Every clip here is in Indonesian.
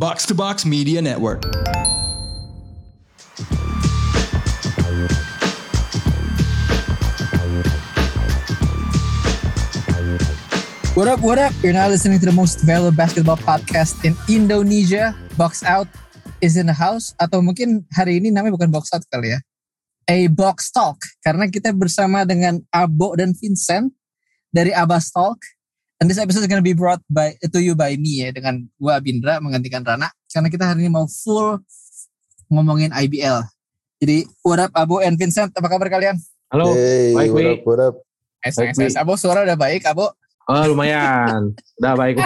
Box to Box Media Network. What up, what up? You're now listening to the most valuable basketball podcast in Indonesia. Box Out is in the house. Atau mungkin hari ini namanya bukan Box Out kali ya. A Box Talk. Karena kita bersama dengan Abo dan Vincent dari Abbas Talk. And this episode is going to be brought by to you by me ya. Dengan gua Abindra menggantikan Rana. Karena kita hari ini mau full ngomongin IBL. Jadi what up Abo and Vincent? Apa kabar kalian? Halo, Hey, baik, what up, what up? Nice, Baik, nice, nice. Abo suara udah baik, Abo. Oh, lumayan. Udah baik.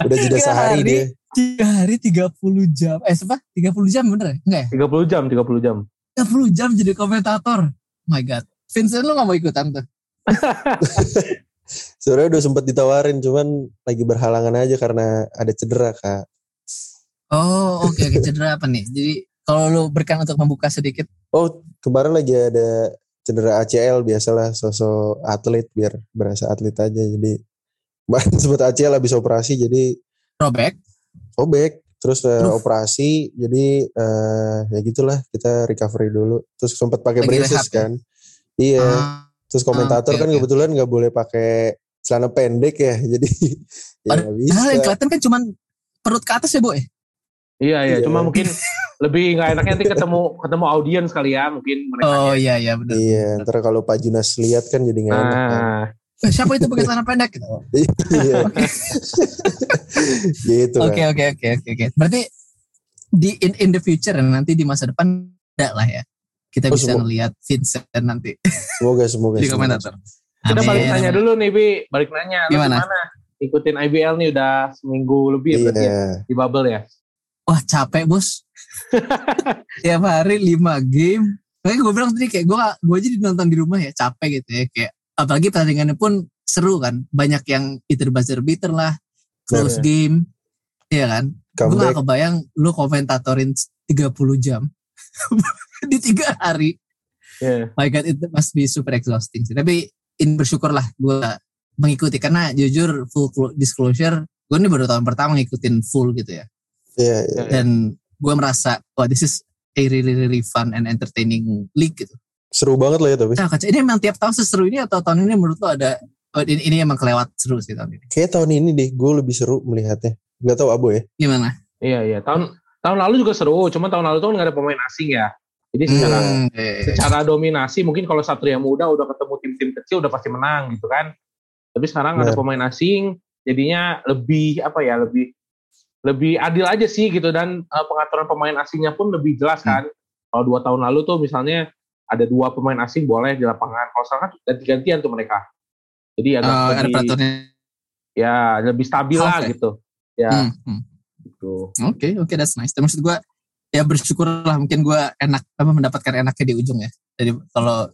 Udah jeda Tiga sehari hari. dia. Tiga hari 30 jam. Eh, apa? 30 jam bener ya? Enggak ya? 30 jam, 30 jam. 30 jam jadi komentator. My God. Vincent lu gak mau ikutan tuh? Sebenarnya udah sempat ditawarin, cuman lagi berhalangan aja karena ada cedera kak. Oh oke oke cedera apa nih? Jadi kalau lu berkan untuk membuka sedikit. Oh kemarin lagi ada cedera ACL biasalah sosok atlet biar berasa atlet aja. Jadi kemarin sempat ACL habis operasi jadi Robek. sobek. Terus Aduh. operasi jadi eh, ya gitulah kita recovery dulu. Terus sempat pakai braces ya? kan. Iya. Ah, Terus komentator oke, kan oke. kebetulan nggak boleh pakai celana pendek ya. Jadi ya Padahal nggak bisa. Yang kelihatan kan cuman perut ke atas ya bu ya? Iya, iya. Iya. Cuma mungkin lebih nggak enaknya nanti ketemu ketemu audiens kali ya. Mungkin mereka. Oh iya iya benar. Iya, ntar kalau Pak Junas lihat kan jadi nggak enak. kan. Nah, Eh, Siapa itu pakai celana pendek? Gitu. Iya. gitu Oke kan. oke oke oke oke. Berarti di in, in the future nanti di masa depan ada lah ya. Kita Oh, bisa ngelihat Vincent nanti Semoga semoga. di semoga. komentator. kita balik nanya dulu nih, Bi. Balik nanya. Lu Gimana? gimana? Ikutin IBL nih udah seminggu lebih ya berarti ya? Iya. di bubble ya. Wah capek bos. Tiap hari 5 game. Kayak gue bilang tadi kayak gue gue aja nonton di rumah ya capek gitu ya kayak apalagi pertandingannya pun seru kan banyak yang either buzzer beater lah close Bener. game Iya kan gue gak kebayang lu komentatorin 30 jam di tiga hari Iya. my god it must be super exhausting sih tapi in bersyukur lah gue mengikuti karena jujur full clo- disclosure gue ini baru tahun pertama ngikutin full gitu ya Iya, iya. dan gue merasa wah this is a really really fun and entertaining league gitu. Seru banget lah ya tapi. Nah, kaca ini emang tiap tahun seseru ini atau tahun ini menurut lo ada oh, ini, ini emang kelewat seru sih tahun ini. Kayak tahun ini deh gue lebih seru melihatnya. Gak tahu Abo ya. Gimana? Iya, iya. Tahun tahun lalu juga seru. Cuma tahun lalu tuh kan nggak ada pemain asing ya. Jadi secara Hmm, eh, eh, secara dominasi mungkin kalau Satria Muda udah ketemu tim-tim kecil udah pasti menang gitu kan. Tapi sekarang ada Benar. pemain asing jadinya lebih apa ya lebih lebih adil aja sih gitu dan eh, pengaturan pemain asingnya pun lebih jelas kan. Kalau dua tahun lalu tuh misalnya ada dua pemain asing boleh di lapangan. Kalau sekarang kan ganti-gantian tuh mereka. Jadi agak ada lebih ya lebih stabil Half lah ya? gitu. Ya Hmm, hmm. gitu. Oke, oke, that's nice. Dan maksud gue ya bersyukur lah mungkin gue enak apa mendapatkan enaknya di ujung ya. Jadi kalau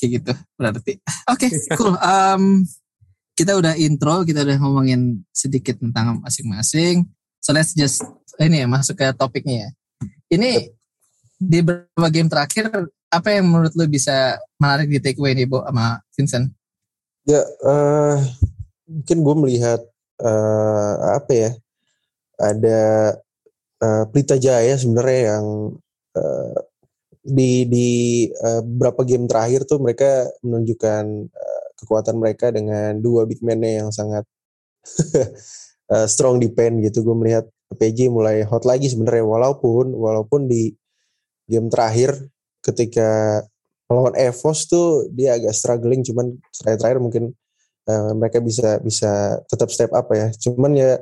kayak gitu berarti. Oke, cool. Um, kita udah intro, kita udah ngomongin sedikit tentang masing-masing. So let's just ini ya masuk ke topiknya ya. Ini di beberapa game terakhir apa yang menurut lu bisa menarik di take away nih, Bo sama Vincent? Ya eh, mungkin gue melihat eh, apa ya. Ada eh, Pelita Jaya sebenarnya yang eh, di di eh, beberapa game terakhir tuh mereka menunjukkan eh, kekuatan mereka dengan dua big man-nya yang sangat eh, strong defense gitu. Gue melihat PJ mulai hot lagi sebenarnya walaupun walaupun di game terakhir ketika melawan Evos tuh dia agak struggling cuman terakhir-terakhir mungkin eh, mereka bisa bisa tetap step up ya. Cuman ya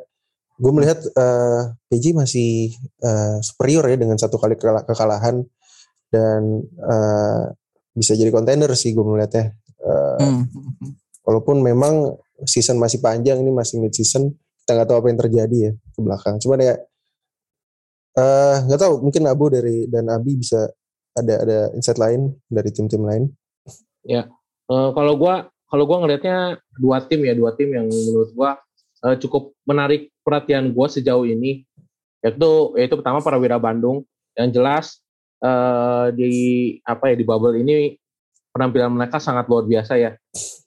gue melihat eh, PJ masih eh, superior ya dengan satu kali kekala- kekalahan dan eh, bisa jadi kontender sih gue melihatnya. Eh, Hmm. walaupun memang season masih panjang ini masih mid season kita nggak tahu apa yang terjadi ya ke belakang cuman ya eh nggak tahu mungkin Abu dari dan Abi bisa ada ada insight lain dari tim-tim lain Eh, kalau gua kalau gua ngelihatnya dua tim ya dua tim yang menurut gua eh, cukup menarik perhatian gua sejauh ini yaitu yaitu pertama para Wira Bandung yang jelas eh, di apa ya di bubble ini penampilan mereka sangat luar biasa ya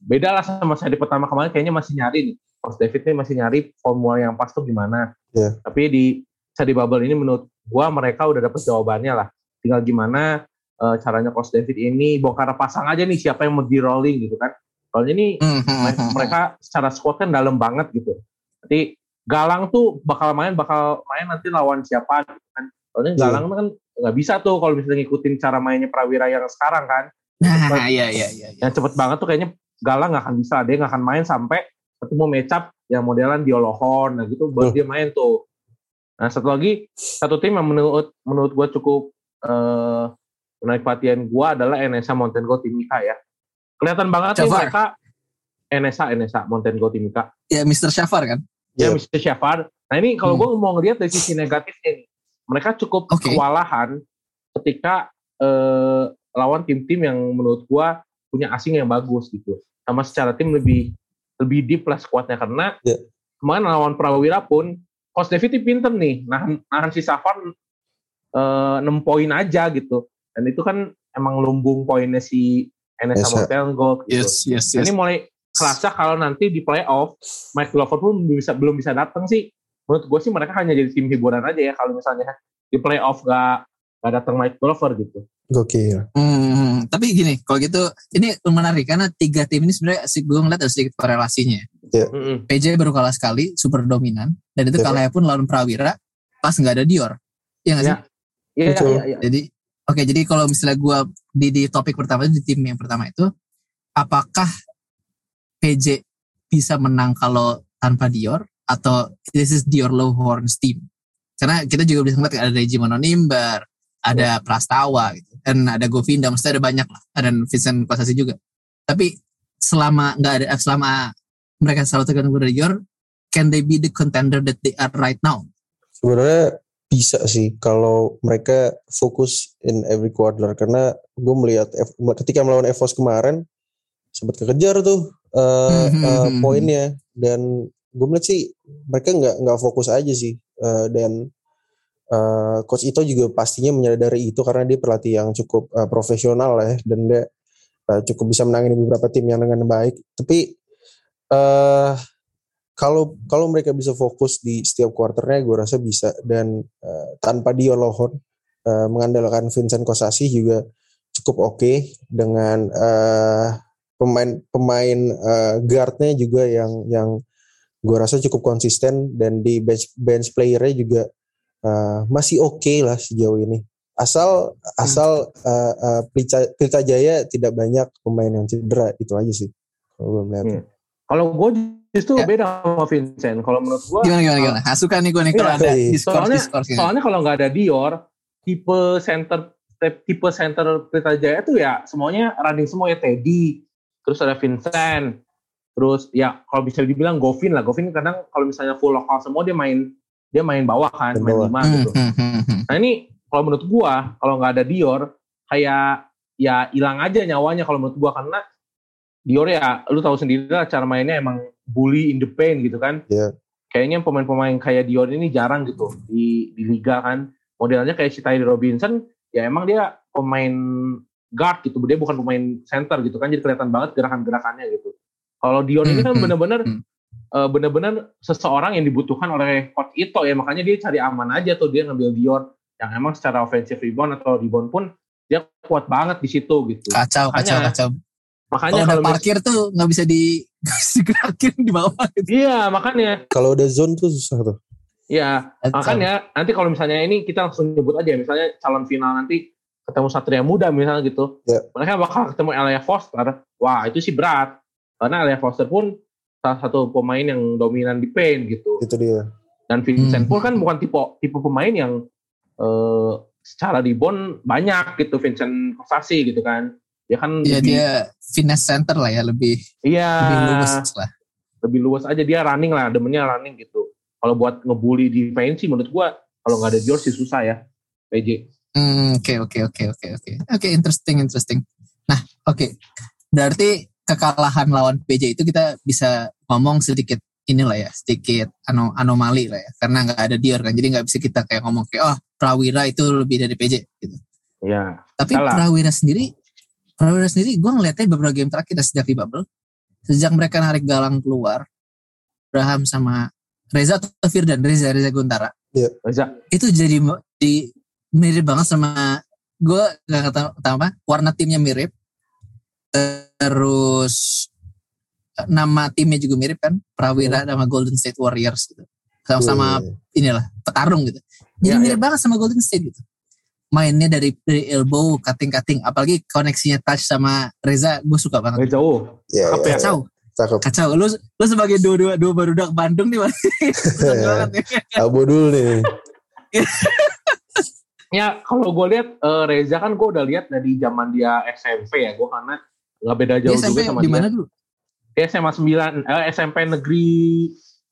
beda lah sama saya di pertama kemarin kayaknya masih nyari nih Coach David nih masih nyari formula yang pas tuh gimana Iya. Tapi di study bubble ini menurut gua mereka udah dapet jawabannya lah. Tinggal gimana eh, caranya Coach David ini bongkar pasang aja nih siapa yang mau di rolling gitu kan. Kalau ini Hmm, hmm, mereka, hmm, hmm. mereka secara squad kan dalam banget gitu. Jadi Galang tuh bakal main bakal main nanti lawan siapa gitu kan. Soalnya Iya. Galang kan nggak bisa tuh kalau misalnya ngikutin cara mainnya Prawira yang sekarang kan. Nah, iya iya iya. iya. Yang cepet banget tuh kayaknya Galang nggak akan bisa. Dia nggak akan main sampai ketemu matchup yang modelan Diolohon nah gitu baru Hmm. dia main tuh. Nah satu lagi satu tim yang menurut menurut gue cukup eh, menarik perhatian gue adalah NSA Gold Timika ya. Kelihatan banget nih Jafar. mereka NSA NSA Gold Timika. Ya Mr. Shafar kan. Ya Iya. Mr. Syafar. Nah ini kalau Hmm. gue mau ngelihat dari sisi negatifnya nih, mereka cukup Oke. kewalahan ketika eh, lawan tim-tim yang menurut gue punya asing yang bagus gitu. Sama secara tim lebih lebih deep lah squadnya karena Iya. kemarin lawan Prawira pun Coach David pinter nih, nahan, nahan si Safar eh, 6 poin aja gitu. Dan itu kan emang lumbung poinnya si NSA Esa. Mountain Gold gitu. Yes yes Nah, yes. Ini mulai kerasa kalau nanti di playoff Mike Glover pun belum bisa belum bisa datang sih. Menurut gue sih mereka hanya jadi tim hiburan aja ya kalau misalnya di playoff gak gak datang Mike Glover gitu. Gokil. Hmm, tapi gini, kalau gitu ini menarik karena tiga tim ini sebenarnya sih gue ngeliat ada sedikit korelasinya. Mm-mm. PJ baru kalah sekali, super dominan, dan itu Betul. kalahnya pun lawan Prawira pas nggak ada Dior. Iya nggak sih? Ya. Iya Betul. iya iya. Jadi, oke, jadi kalau misalnya gue di, di topik pertama itu di tim yang pertama itu, apakah PJ bisa menang kalau tanpa Dior atau this is Dior low horns team? Karena kita juga bisa ngeliat ada Reggie Mononimbar, ada Prastawa gitu, dan ada Govinda, maksudnya ada banyak lah, ada Vincent Kosasi juga. Tapi selama nggak ada, selama mereka selalu tergantung dari Dior, can they be the contender that they are right now? Sebenarnya bisa sih kalau mereka fokus in every quarter karena gue melihat ketika melawan Evos kemarin sempat kekejar tuh eh, mhm. poinnya. Dan gue melihat sih mereka nggak nggak fokus aja sih. Eh, dan eh, coach Ito juga pastinya menyadari itu karena dia pelatih yang cukup eh, profesional ya. Dan dia eh, cukup bisa menangani beberapa tim yang dengan baik. Tapi eh kalau kalau mereka bisa fokus di setiap quarternya gue rasa bisa. Dan eh, tanpa Dio Lohon eh, mengandalkan Vincent Kosasi juga cukup oke dengan eh, pemain pemain eh, guardnya juga yang yang gue rasa cukup konsisten dan di bench bench playernya juga eh, masih oke lah sejauh ini asal asal eh, eh, Pelita, Pelita Jaya tidak banyak pemain yang cedera itu aja sih kalau gue melihat Hmm. Kalau gue justru Ya. beda sama Vincent. Kalau menurut gue Gimana gimana gimana? Ah, suka nih gue nih kalau Iya, ada iya. soalnya discourse gitu. soalnya kalau nggak ada Dior tipe center tipe center Pelita Jaya tuh ya semuanya running semua ya Teddy terus ada Vincent. Terus ya kalau bisa dibilang Govin lah. Govin kadang kalau misalnya full lokal semua dia main dia main bawah kan Main lima Hmm, gitu. hmm, hmm, hmm. nah ini kalau menurut gua kalau nggak ada Dior kayak ya hilang aja nyawanya kalau menurut gua. Karena Dior ya lu tahu sendiri lah cara mainnya emang bully in the paint gitu kan. Iya. kayaknya pemain-pemain kayak Dior ini jarang gitu di di liga kan. Modelnya kayak si Tyree Robinson ya emang dia pemain guard gitu dia bukan pemain center gitu kan jadi kelihatan banget gerakan-gerakannya gitu kalau Dior ini kan Hmm, hmm, bener-bener hmm. eh, bener-bener seseorang yang dibutuhkan oleh coach Ito ya makanya dia cari aman aja tuh dia ngambil Dior yang emang secara offensive rebound atau rebound pun dia kuat banget di situ gitu Kacau, kacau, Makanya- kacau. makanya Kalau udah kalau mis- parkir tuh nggak bisa di digerakin di bawah gitu. iya makanya kalau udah zone tuh susah tuh Iya, Kacau. makanya nanti kalau misalnya ini kita langsung nyebut aja, misalnya calon final nanti ketemu Satria Muda misalnya gitu, Ya. mereka bakal ketemu Elia Foster, wah itu sih berat, karena Elia Foster pun salah satu pemain yang dominan di paint gitu, itu dia dan Vincent Hmm. pun kan bukan tipe tipe pemain yang eh, secara rebound banyak gitu, Vincent Kosasi gitu kan, dia kan Iya lebih, dia finesse center lah ya lebih iya lebih luwes lah. lebih luas aja dia running lah, demennya running gitu. Kalau buat ngebully di paint sih menurut gua kalau nggak ada George sih susah ya, PJ. Hmm, Oke oke oke oke oke oke interesting interesting. Nah oke berarti kekalahan lawan PJ itu kita bisa ngomong sedikit inilah ya sedikit ano anomali lah ya karena nggak ada Dior kan jadi nggak bisa kita kayak ngomong kayak oh Prawira itu lebih dari PJ gitu. Ya, Tapi Salah. Prawira sendiri, Prawira sendiri gue ngeliatnya beberapa game terakhir sejak di bubble, sejak mereka narik Galang keluar, Abraham sama Reza atau Firdan Reza Reza Guntara Reza. itu jadi di, mirip banget sama gue gak kata, apa warna timnya mirip terus nama timnya juga mirip kan Prawira sama Golden State Warriors gitu sama-sama Wih. inilah petarung gitu jadi Ya, mirip banget sama Golden State gitu mainnya dari, dari elbow cutting cutting apalagi koneksinya touch sama Reza gue suka banget Reza jauh. Ya, Apa ya, ya? kacau cakep. kacau lu lu sebagai dua dua dua barudak Bandung nih Mas. Seneng banget nih. Abo dulu nih. Ya kalau gue lihat eh, Reza kan gue udah lihat dari zaman dia SMP ya. Gue karena nggak beda jauh juga SMP sama di dia. mana dulu Dia SMA 9, eh, SMP negeri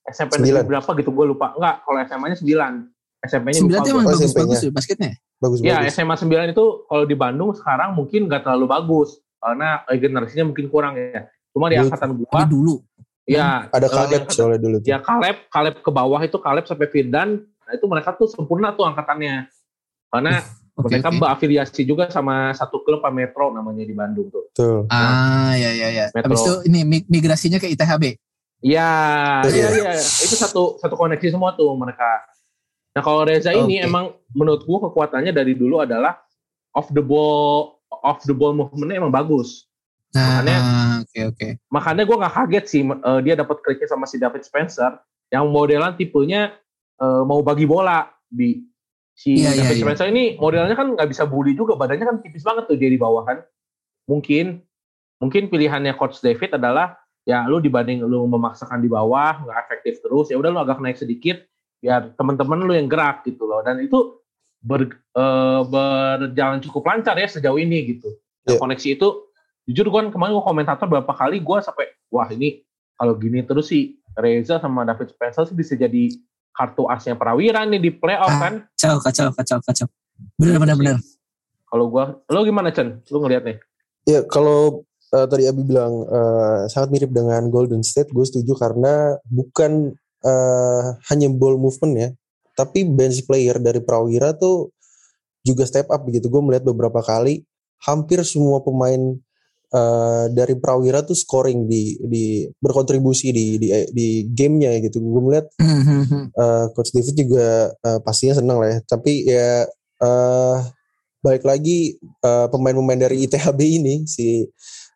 SMP negeri Sembilan. berapa gitu gue lupa. Enggak, kalau SMA-nya 9. SMP-nya sembilan lupa tuh gua. emang Oh, bagus bagus SMP-nya. ya basketnya Bagus Iya, bagus. SMA 9 itu kalau di Bandung sekarang mungkin nggak terlalu bagus karena generasinya mungkin kurang ya. Cuma di Dulu- angkatan tapi gua, dulu ya Ada Kaleb soalnya dulu tuh. ya Kaleb, Kaleb ke bawah itu Kaleb sampai Firdan, nah itu mereka tuh sempurna tuh angkatannya. Karena oke mereka oke. berafiliasi juga sama satu klub Pak Metro namanya di Bandung tuh. Betul. ah ya ya ya Metro. habis itu ini mi- migrasinya ke ITHB Iya, iya, Iya. iya. Itu satu satu koneksi semua tuh mereka. Nah kalau Reza ini emang menurut gua kekuatannya dari dulu adalah off the ball off the ball movementnya emang bagus. nah Makanya- oke oke Makanya gua nggak kaget sih eh, dia dapat keriknya sama si David Spencer yang modelan tipenya eh, mau bagi bola di si David iya. Spencer ini modelnya kan nggak bisa bully juga badannya kan tipis banget tuh dia di bawah kan. Mungkin mungkin pilihannya coach David adalah ya lu dibanding lu memaksakan di bawah nggak efektif terus ya udah lu agak naik sedikit biar teman-teman lu yang gerak gitu loh dan itu ber, eh, berjalan cukup lancar ya sejauh ini gitu Nah, Iya. koneksi itu jujur gue kemarin gue komentator berapa kali gue sampai wah ini kalau gini terus sih Reza sama David Spencer sih bisa jadi kartu asnya Prawira nih di playoff Ah. kan kacau kacau kacau kacau bener bener bener kalau gue lo gimana Chen lu ngeliat nih Ya kalau eh, tadi Abi bilang eh, sangat mirip dengan Golden State, gue setuju karena bukan eh, hanya ball movement ya, tapi bench player dari Prawira tuh juga step up gitu. Gue melihat beberapa kali hampir semua pemain eh, dari Prawira tuh scoring di di berkontribusi di di, di gamenya gitu. Gue melihat Hmm, eh, Coach David juga eh, pastinya senang lah ya. Tapi ya eh, balik lagi eh, pemain-pemain dari ITHB ini si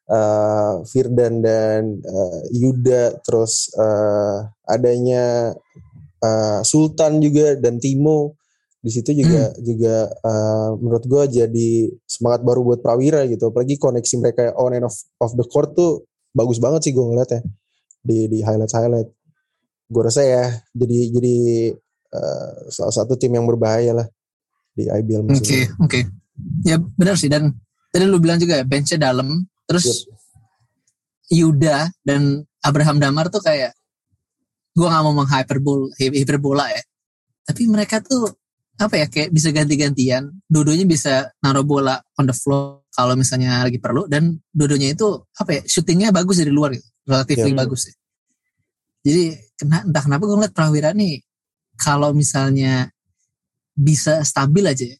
eh, Firdan dan eh, Yuda terus eh, adanya eh, Sultan juga dan Timo di situ juga juga eh, menurut gue jadi semangat baru buat Prawira gitu. Apalagi koneksi mereka on and off off the court tuh bagus banget sih gue ngeliat ya di di highlight highlight. Gue rasa ya jadi jadi eh, salah satu tim yang berbahaya lah di IBL musim Oke, ini. oke. Ya benar sih dan tadi lu bilang juga ya benchnya dalam, terus Yuda dan Abraham Damar tuh kayak gua nggak mau menghyperbol hiperbola ya. Tapi mereka tuh apa ya kayak bisa ganti-gantian, dua-duanya bisa naruh bola on the floor kalau misalnya lagi perlu dan dua-duanya itu apa ya syutingnya bagus dari luar gitu, relatif Ya. bagus ya. Jadi kena, entah kenapa gue ngeliat Prawira nih kalau misalnya bisa stabil aja ya.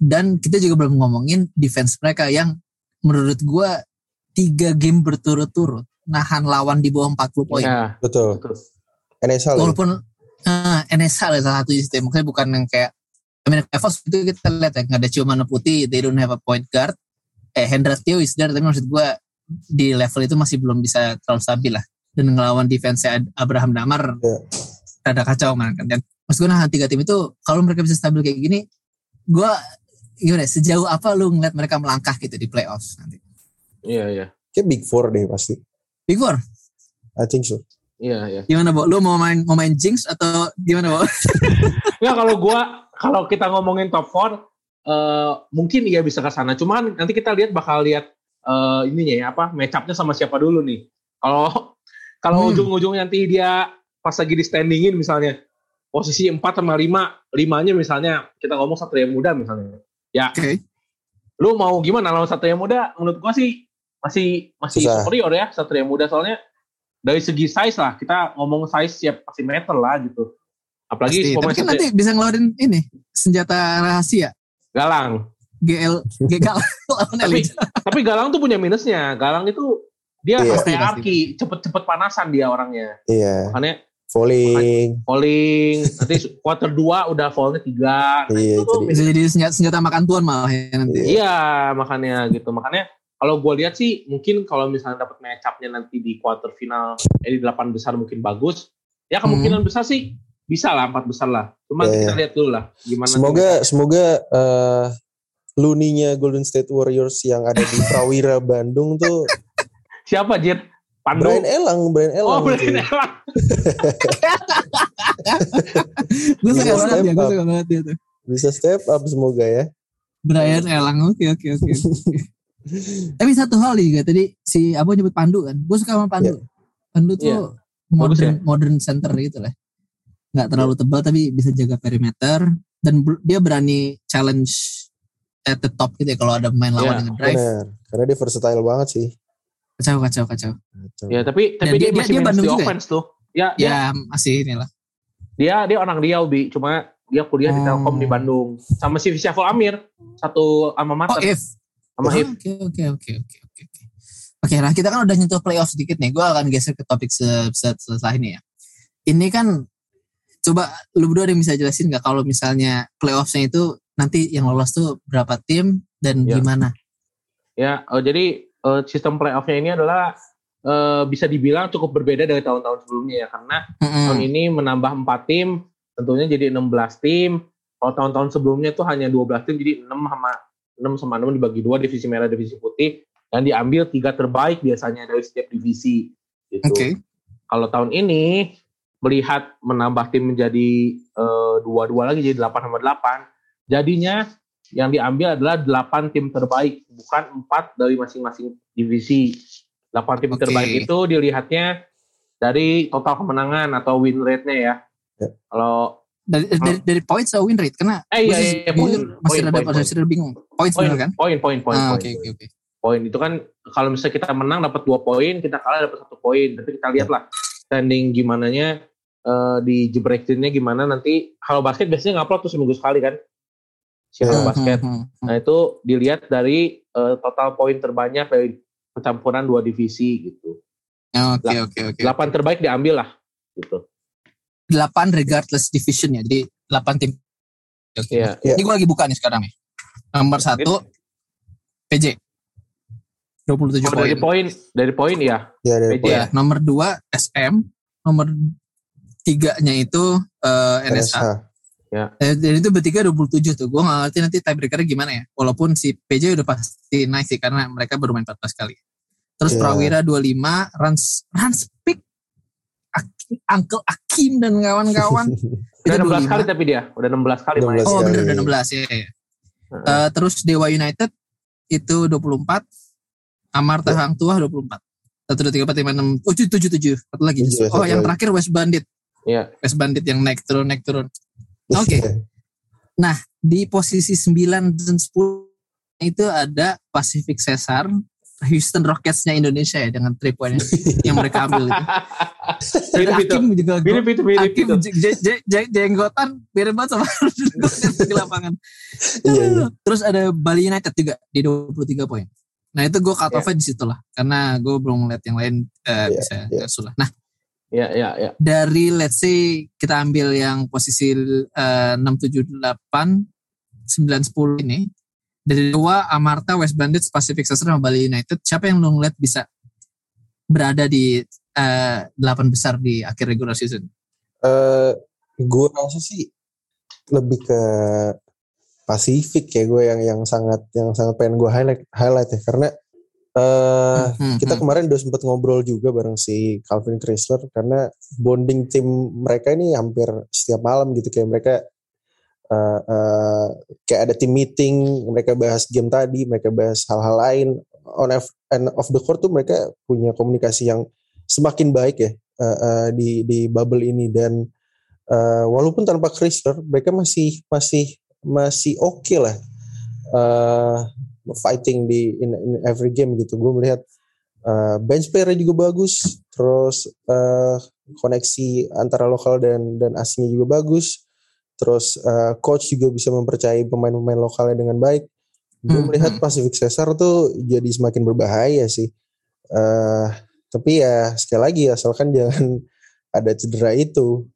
Dan kita juga belum ngomongin defense mereka yang menurut gua tiga game berturut-turut nahan lawan di bawah 40 poin. ya Betul. betul. NSL ya? Walaupun uh, NSL ya salah satu sistem, maksudnya bukan yang kayak I mean, Evos itu kita lihat ya, nggak ada cuma putih, they don't have a point guard. Eh, Hendra Theo is there, tapi maksud gua di level itu masih belum bisa terlalu stabil lah. Dan ngelawan defense Abraham Damar, Ya. rada kacau kan. Dan maksud gue nah tiga tim itu, kalau mereka bisa stabil kayak gini, gua gimana ya, sejauh apa lu ngeliat mereka melangkah gitu di playoffs nanti? iya iya Kayak Big Four deh pasti. Big Four, I think so. iya iya gimana Bo? Lu mau main mau main Jinx atau gimana Bo? Ya kalau gua kalau kita ngomongin top 4 eh mungkin iya bisa ke sana. Cuman nanti kita lihat bakal lihat eh ininya ya apa match up-nya sama siapa dulu nih. Kalau kalau Hmm. ujung-ujung nanti dia pas lagi di standingin misalnya posisi 4 sama 5, limanya misalnya kita ngomong Satria Muda misalnya. Ya, Oke. lu mau gimana lawan Satria Muda? Menurut gua sih masih masih Susah. superior ya Satria Muda soalnya dari segi size lah kita ngomong size siap pasti meter lah gitu. Apalagi Pasti. Tapi kan nanti bisa ngeluarin ini senjata rahasia Galang. GL lawan Tapi tapi Galang tuh punya minusnya. Galang itu dia Iya. pasti cepet-cepet panasan dia orangnya. Iya. Makanya Falling. falling nanti quarter 2 udah fallnya 3 Iya, itu dia. Bisa jadi senjata, senjata makan tuan malah ya nanti. Iya makanya gitu makanya kalau gue lihat sih mungkin kalau misalnya dapat match up-nya nanti di quarter final eh, di delapan besar mungkin bagus ya kemungkinan besar sih bisa lah empat besar lah cuma. Iya, kita lihat dulu lah gimana Semoga semoga eh Luninya Golden State Warriors yang ada di Prawira Bandung tuh siapa Jir Pandu Brian Elang, Brian Elang. oh Brian. Elang Gue suka Bisa banget step ya, gue up. suka banget dia tuh. Bisa step up semoga ya. Brian Elang, oke oke oke. Tapi satu hal juga tadi si Abo nyebut Pandu kan, gue suka sama Pandu. Pandu tuh Iya. modern Bagus modern center gitu lah. Nggak terlalu tebal tapi bisa jaga perimeter dan dia berani challenge at the top gitu ya kalau ada pemain lawan Iya, yang drive. Benar. Karena dia versatile banget sih. Kacau kacau kacau. Kacau. ya tapi Dan tapi dia- dia, dia- masih dia Bandung di juga ya? offense tuh ya, dia Ya masih inilah. dia dia orang Riau bi cuma dia kuliah di Oh. Telkom di Bandung sama si Syaful Amir satu alma Oh mater if. sama Ah, Hif Oke oke oke oke oke oke. Oke lah kita kan udah nyentuh playoff sedikit nih. Gue akan geser ke topik se- se- setelah ini ya. Ini kan coba lu berdua ada yang bisa jelasin nggak kalau misalnya playoffnya itu nanti yang lolos tuh berapa tim dan Ya. gimana? Ya, eh, jadi eh, sistem playoff-nya ini adalah eh, bisa dibilang cukup berbeda dari tahun-tahun sebelumnya ya karena Mm-mm. tahun ini menambah 4 tim, tentunya jadi 16 tim. Kalau tahun-tahun sebelumnya tuh hanya 12 tim jadi 6 sama 6 sama 6 dibagi dua divisi merah divisi putih dan diambil tiga terbaik biasanya dari setiap divisi gitu. Oke. Kalau tahun ini melihat menambah tim menjadi eh, dua-dua lagi jadi 8 sama 8. Jadinya yang diambil adalah 8 tim terbaik, bukan 4 dari masing-masing divisi. 8 tim Oke. terbaik itu dilihatnya dari total kemenangan atau win rate-nya ya. Ya. Kalau Dari, dari, dari points atau win rate karena Eh, iya, iya, poin, masih poin, ada poin, masih ada bingung. Points poin, bener kan? poin, poin, poin, Ah. Oke oke oke. Poin itu kan kalau misalnya kita menang dapat dua poin, kita kalah dapat satu poin. Tapi kita lihat lah standing gimana nya di jebrekinnya gimana nanti. Kalau basket biasanya ngupload tuh seminggu sekali kan. Si Halo Hmm, basket. hmm, hmm, hmm. Nah itu dilihat dari eh, total poin terbanyak dari percampuran dua divisi gitu. Oke oke oke. Delapan terbaik diambil lah gitu. 8 regardless division ya. Jadi 8 tim. Oke. Iya. Iya. Ini gue lagi buka nih sekarang nih. Nomor satu PJ 27 Oh, poin. dari poin dari poin ya. Ya dari PJ. poin. Ya, nomor 2 SM, nomor tiganya itu eh, NSH. NSH. Eh, Dan itu bertiga 27 tuh. Gue gak ngerti nanti tiebreakernya gimana ya. Walaupun si PJ udah pasti naik sih karena mereka baru main 14 kali. Terus Iya. Prawira 25, Rans Rans Pick, Aki- Uncle Akim dan kawan-kawan Udah itu 16 kali 25. tapi dia, udah 16 kali main. 16 Oh kali. bener udah 16 ya. ya. Heeh. Eh, terus Dewa United itu 24, Amarta Ya. Hang Tuah 24. Satu dua tiga empat lima enam tujuh tujuh tujuh satu lagi. Tujuh, oh satu yang terakhir West Bandit. Iya. West Bandit yang naik turun naik turun. Oke. Di posisi 9 dan 10 itu ada Pacific Cesar, Houston Rockets-nya Indonesia ya dengan 3 poinnya yang mereka ambil itu. Dan Mirip itu. Juga Mirip itu, mirip Hakim itu. jenggotan mirip banget sama di lapangan. Iya, iya. Terus ada Bali United juga di 23 poin. Nah itu gue cut Iya. off-nya di situ lah. Karena gue belum ngeliat yang lain eh, Iya, bisa iya. Iya, iya, iya. dari let's say kita ambil yang posisi eh, 6, 7, 8, 9, 10 ini. Dari dua Amarta, West Bandits, Pacific Sastra, sama Bali United. Siapa yang lo ngeliat bisa berada di eh, 8 besar di akhir regular season? Eh, gue rasa sih lebih ke Pasifik ya gue yang yang sangat yang sangat pengen gue highlight highlight ya karena Hmm, kita hmm. kemarin udah sempat ngobrol juga bareng si Calvin Chrysler karena bonding tim mereka ini hampir setiap malam gitu. Kayak mereka eh, eh, kayak ada tim meeting mereka bahas game tadi mereka bahas hal-hal lain. On off, and off the court tuh mereka punya komunikasi yang semakin baik ya eh, eh, di di bubble ini. Dan eh, walaupun tanpa Chrysler mereka masih masih masih oke lah. Eh, fighting di in, in every game gitu. Gue melihat eh, bench player juga bagus terus eh, koneksi antara lokal dan dan asingnya juga bagus terus eh, coach juga bisa mempercayai pemain-pemain lokalnya dengan baik. Gue Hmm, melihat hmm. Pacific Cesar tuh jadi semakin berbahaya sih. Eh tapi ya sekali lagi asalkan jangan ada cedera itu.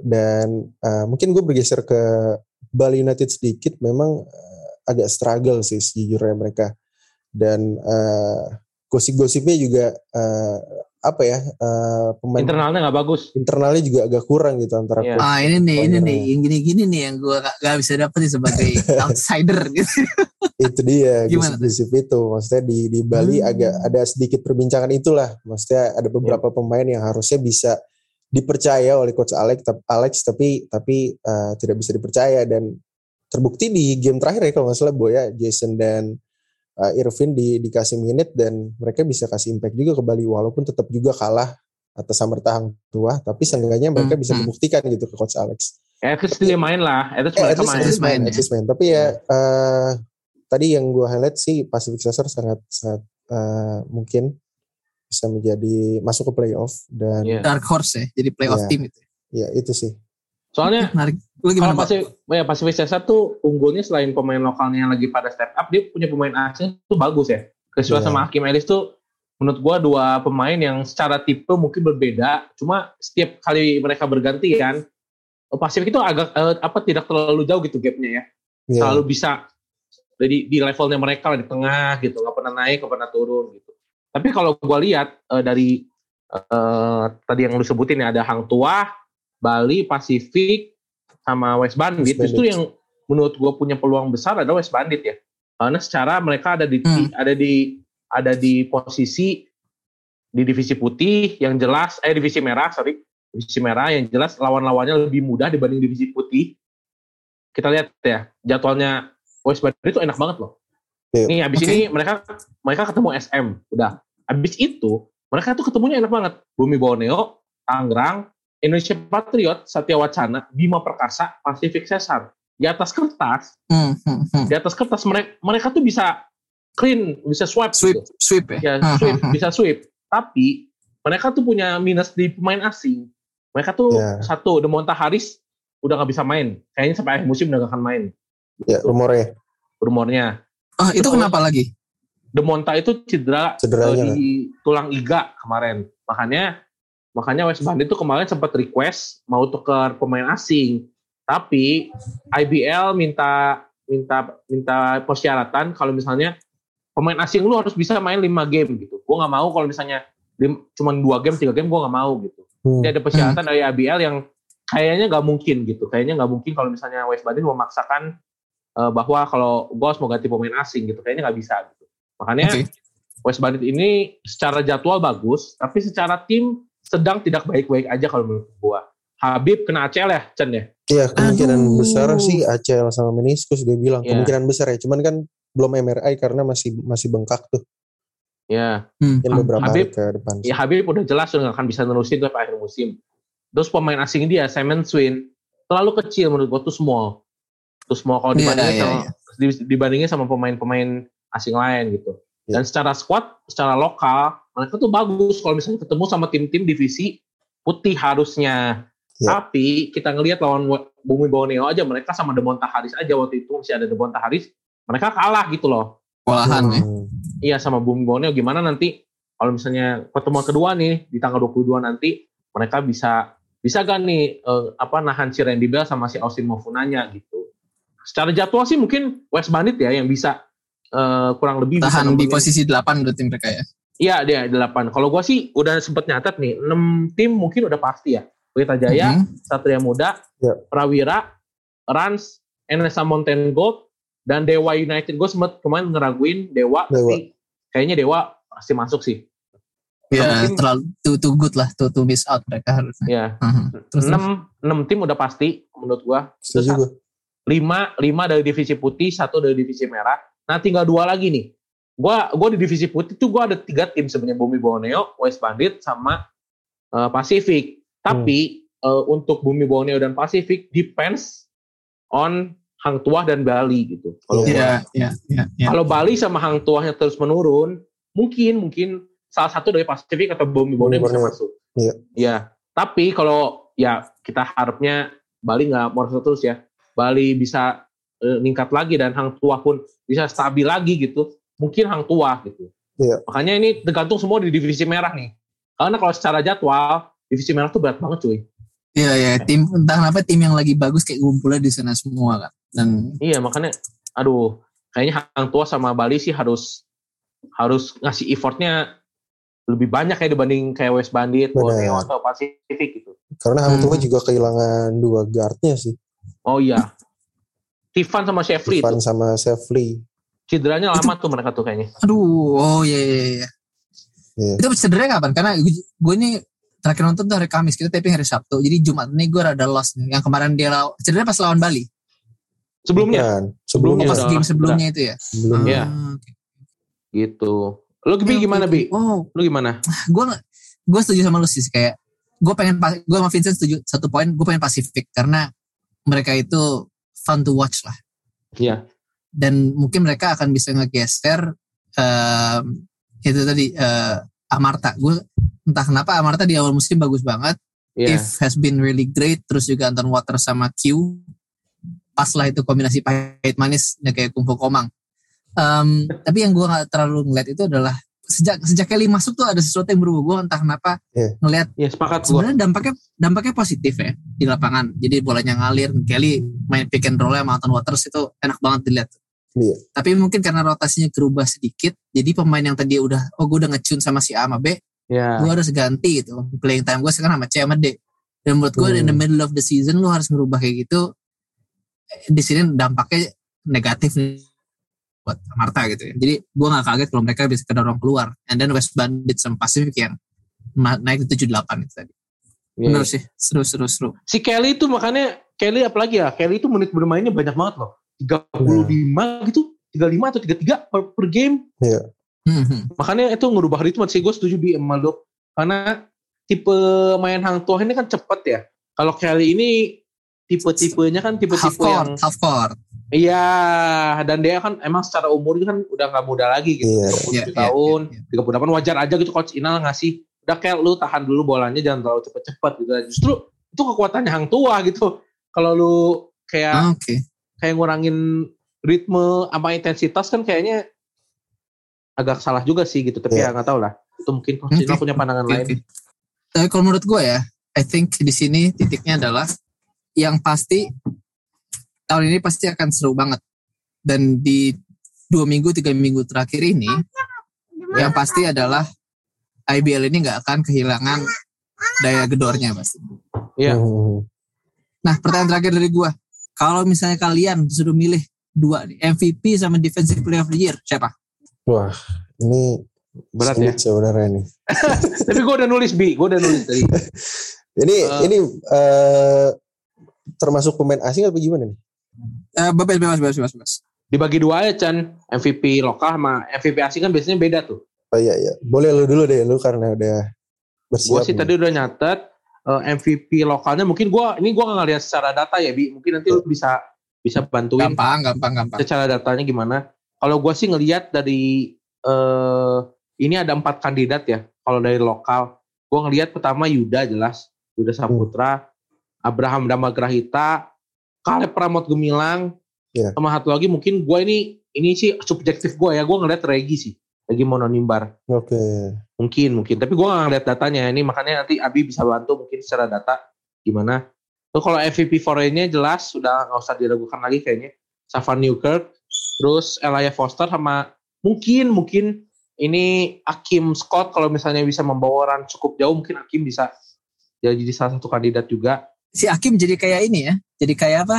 Dan uh, mungkin gue bergeser ke Bali United sedikit. Memang uh, agak struggle sih sejujurnya mereka. Dan uh, gosip-gosipnya juga uh, apa ya uh, pemain internalnya nggak bagus. internalnya juga agak kurang gitu antara yeah. ah ini nih ini nih yang gini-gini nih yang gue gak, gak bisa dapet nih sebagai outsider gitu. Itu dia gosip-gosip itu. Maksudnya di di Bali hmm. agak ada sedikit perbincangan itulah. Maksudnya ada beberapa yeah. pemain yang harusnya bisa dipercaya oleh coach Alex Alex tapi tapi uh, tidak bisa dipercaya. Dan terbukti di game terakhir ya kalau nggak salah Boya Jason dan uh, Irvin di dikasih minute dan mereka bisa kasih impact juga ke Bali walaupun tetap juga kalah atas Samerta Hang Tua tapi seenggaknya mereka hmm. bisa hmm. membuktikan gitu ke coach Alex. At least dia main lah, at least eh, mereka main. main, at least main. Tapi ya uh, tadi yang gue highlight sih Pacific Sacer sangat sangat uh, mungkin bisa menjadi masuk ke playoff dan yeah. dark horse ya, jadi playoff yeah. team itu. Ya itu sih. Soalnya menarik Lu gimana Kalau Pasif, ya Pasifik Cesar tuh unggulnya selain pemain lokalnya yang lagi pada step up, dia punya pemain asing tuh bagus ya. Kesuai yeah. sama Hakim Elis tuh menurut gua dua pemain yang secara tipe mungkin berbeda, cuma setiap kali mereka bergantian, Pasifik itu agak eh, apa tidak terlalu jauh gitu gapnya ya. Yeah. Selalu bisa jadi di levelnya mereka lah di tengah gitu, nggak pernah naik, nggak pernah turun gitu. Tapi kalau gua lihat eh, dari eh, tadi yang lu sebutin ya ada Hang Tua, Bali, Pasifik, sama West Bandit, West itu yang menurut gue punya peluang besar adalah West Bandit ya. Karena secara mereka ada di hmm. ada di ada di posisi di divisi putih yang jelas eh divisi merah sorry divisi merah yang jelas lawan-lawannya lebih mudah dibanding divisi putih. Kita lihat ya jadwalnya West Bandit itu enak banget loh. Yeah. Nih abis okay. ini mereka mereka ketemu SM udah. Abis itu mereka tuh ketemunya enak banget. Bumi Borneo, Tangerang, Indonesia Patriot, Satya Wacana, Bima Perkasa, Pacific Cesar. Di atas kertas, hmm, hmm, hmm. di atas kertas mereka mereka tuh bisa clean, bisa swipe, sweep, gitu. sweep ya, ya sweep, bisa sweep. Tapi mereka tuh punya minus di pemain asing. Mereka tuh yeah. satu, Demonta Haris udah nggak bisa main. Kayaknya sampai akhir musim udah gak akan main. Ya, yeah, rumornya. Rumornya. Oh, itu kenapa lagi? Demonta itu cedera uh, di tulang iga kemarin. Makanya Makanya West Bandit itu kemarin sempat request mau tukar pemain asing, tapi IBL minta minta minta persyaratan kalau misalnya pemain asing lu harus bisa main 5 game gitu. Gue nggak mau kalau misalnya cuma dua game tiga game gue nggak mau gitu. Hmm. Jadi ada persyaratan dari IBL yang kayaknya nggak mungkin gitu. Kayaknya nggak mungkin kalau misalnya West Bandit memaksakan uh, bahwa kalau gue harus mau ganti pemain asing gitu. Kayaknya nggak bisa gitu. Makanya okay. West Bandit ini secara jadwal bagus, tapi secara tim sedang tidak baik-baik aja kalau menurut gua. Habib kena ACL ya, Chen ya? Iya, kemungkinan Aduh. besar sih ACL sama meniskus dia bilang. Yeah. Kemungkinan besar ya, cuman kan belum MRI karena masih masih bengkak tuh. Ya. Yeah. Hmm. beberapa Habib, ke depan. Ya Habib udah jelas udah akan bisa nerusin tuh akhir musim. Terus pemain asing dia, Simon Swin, terlalu kecil menurut gua tuh small. Tuh small kalau iya, dibandingin yeah, yeah, sama yeah. dibandingin sama pemain-pemain asing lain gitu. Yeah. Dan secara squad, secara lokal, mereka tuh bagus kalau misalnya ketemu sama tim-tim divisi putih harusnya. Yeah. Tapi kita ngelihat lawan Bumi Borneo aja mereka sama Demonta Haris aja waktu itu masih ada Demonta Haris, mereka kalah gitu loh. Walahan hmm. ya. Iya sama Bumi Borneo gimana nanti kalau misalnya pertemuan kedua nih di tanggal 22 nanti mereka bisa bisa gak nih uh, apa nahan si Randy Bell sama si Austin Mofunanya gitu. Secara jadwal sih mungkin West Bandit ya yang bisa uh, kurang lebih tahan di posisi 8 berarti mereka ya. Iya dia delapan. Kalau gue sih udah sempet nyatet nih, enam tim mungkin udah pasti ya. Pelita Jaya, mm-hmm. Satria Muda, yeah. Prawira, Rans, NSA Mountain Gold, dan Dewa United. Gue sempet kemarin ngeraguin Dewa, Dewa. tapi kayaknya Dewa pasti masuk sih. Ya, yeah, terlalu too, too good lah, too, too miss out mereka harusnya. Iya. Uh-huh. Terus, 6, 6 tim udah pasti menurut gue. Terus 5, 5 dari divisi putih, satu dari divisi merah. Nah tinggal dua lagi nih gua gua di divisi putih tuh gua ada tiga tim sebenarnya Bumi Borneo, West Bandit sama uh, Pacific. Tapi hmm. uh, untuk Bumi Borneo dan Pacific depends on Hang Tuah dan Bali gitu. Kalau yeah, yeah, yeah, yeah. kalau Bali sama Hang Tuahnya terus menurun, mungkin mungkin salah satu dari Pacific atau Bumi Borneo bisa masuk. Iya. Yeah. Ya, tapi kalau ya kita harapnya Bali nggak merosot terus ya. Bali bisa uh, meningkat lagi dan Hang Tuah pun bisa stabil lagi gitu mungkin hang tua gitu. Iya. Makanya ini tergantung semua di divisi merah nih. Karena kalau secara jadwal divisi merah tuh berat banget cuy. Iya ya tim entah kenapa tim yang lagi bagus kayak ngumpulnya di sana semua kan. Dan Iya makanya, aduh, kayaknya Hang Tua sama Bali sih harus harus ngasih effortnya lebih banyak ya dibanding kayak West Bandit. Borneo atau Pacific gitu. Karena Hang Tua Hmm. juga kehilangan dua guardnya sih. Oh iya, Tivan sama Shefri itu Ivan sama Sefli. Cederanya lama tuh mereka tuh kayaknya. aduh oh iya iya iya. Iya. Itu cederanya kapan? Karena gue ini terakhir nonton tuh hari Kamis kita taping hari Sabtu. Jadi Jumat ini gue rada lost nih. Yang kemarin dia law, cederanya pas lawan Bali. Sebelumnya Bukan. Oh, Sebelumnya. Pas game sebelumnya itu ya. Sebelumnya. Iya. Ah, oke. gitu. Lo Bi gimana Bi? Oh, Lo gimana? gue gue setuju sama lu sih kayak gue pengen gue sama Vincent setuju satu poin gue pengen Pacific karena mereka itu fun to watch lah Iya. Dan mungkin mereka akan bisa ngegeser em, itu tadi eh, Amarta. Gue entah kenapa Amarta di awal musim bagus banget. Iya. If has been really great terus juga Anton Water sama Q. Pas lah itu kombinasi pahit manis ya kayak kumpul komang. Em, tapi yang gue nggak terlalu ngeliat itu adalah sejak sejak Kelly masuk tuh ada sesuatu yang berubah gue entah kenapa Iya. ngeliat Iya sepakat gue. sebenarnya dampaknya dampaknya positif ya di lapangan jadi bolanya ngalir Kelly main pick and roll sama Anton Waters itu enak banget dilihat Iya. tapi mungkin karena rotasinya berubah sedikit jadi pemain yang tadi udah oh gue udah ngecun sama si A sama B Iya. gue harus ganti gitu playing time gue sekarang sama C sama D dan menurut gue Hmm. in the middle of the season lu harus merubah kayak gitu di sini dampaknya negatif nih buat Marta gitu ya jadi gue nggak kaget kalau mereka bisa kedorong keluar and then West Bandit sama Pacific yang naik ke 78 itu tadi Iya. bener sih seru seru seru Si Kelly itu makanya Kelly apalagi ya? Kelly itu menit bermainnya banyak banget loh. 35 gitu, 35 atau 33 per, per game. Hmm, hmm. Makanya itu ngerubah ritme sih gue setuju di lu. Karena tipe main Hang Tuah ini kan cepet ya. Kalau Kelly ini tipe-tipenya kan half tipe-tipe court yang half court iya dan dia kan emang secara umur kan udah nggak muda lagi gitu. Iya. 27 Iya, iya, tahun, iya, 38 wajar aja gitu coach Inal ngasih udah kayak lu tahan dulu bolanya jangan terlalu cepet-cepet gitu. Justru itu kekuatannya Hang Tua gitu. Kalau lu kayak Ah, oke kayak ngurangin ritme sama intensitas kan kayaknya agak salah juga sih gitu tapi Iya. ya nggak tahu lah itu mungkin Coach Inal Oke. punya pandangan Oke, lain oke. Tapi kalau menurut gue ya, I think di sini titiknya adalah yang pasti tahun ini pasti akan seru banget. Dan di dua minggu tiga minggu terakhir ini, yang pasti adalah IBL ini nggak akan kehilangan daya gedornya pasti. Iya. Nah pertanyaan terakhir dari gue, kalau misalnya kalian disuruh milih dua nih, MVP sama Defensive Player of the Year siapa? Wah, ini berat ya sebenarnya nih. tapi gue udah nulis bi gue udah nulis tadi Ini Eh. ini eh, termasuk pemain asing atau gimana nih? Uh, bebas, bebas, bebas, bebas, bebas. dibagi dua aja Chan MVP lokal sama MVP asing kan biasanya beda tuh Oh iya iya, boleh lu dulu deh lu karena udah gue bersiap. sih nih. tadi udah nyatet eh, MVP lokalnya mungkin gue ini gue nggak ngeliat secara data ya bi mungkin nanti lu bisa bisa bantuin Gampang, gampang, gampang. secara datanya gimana. Kalau gue sih ngelihat dari eh ini ada empat kandidat ya. Kalau dari lokal, gue ngelihat pertama Yuda jelas, Yuda Saputra, Abraham Damagrahita, Kaleb Pramod Gemilang, Iya. sama satu lagi mungkin gue ini ini sih subjektif gue ya, gue ngelihat Regi sih, Regi Mononimbar. Oke. Mungkin, mungkin. Tapi gue gak ngeliat datanya. Ini makanya nanti Abi bisa bantu mungkin secara data gimana. Terus kalau MVP foreign-nya jelas sudah nggak usah diragukan lagi kayaknya. Savan Newkirk, terus Elijah Foster sama mungkin mungkin ini Akim Scott kalau misalnya bisa membawa orang cukup jauh mungkin Akim bisa jadi salah satu kandidat juga. Si Hakim jadi kayak ini ya, jadi kayak apa?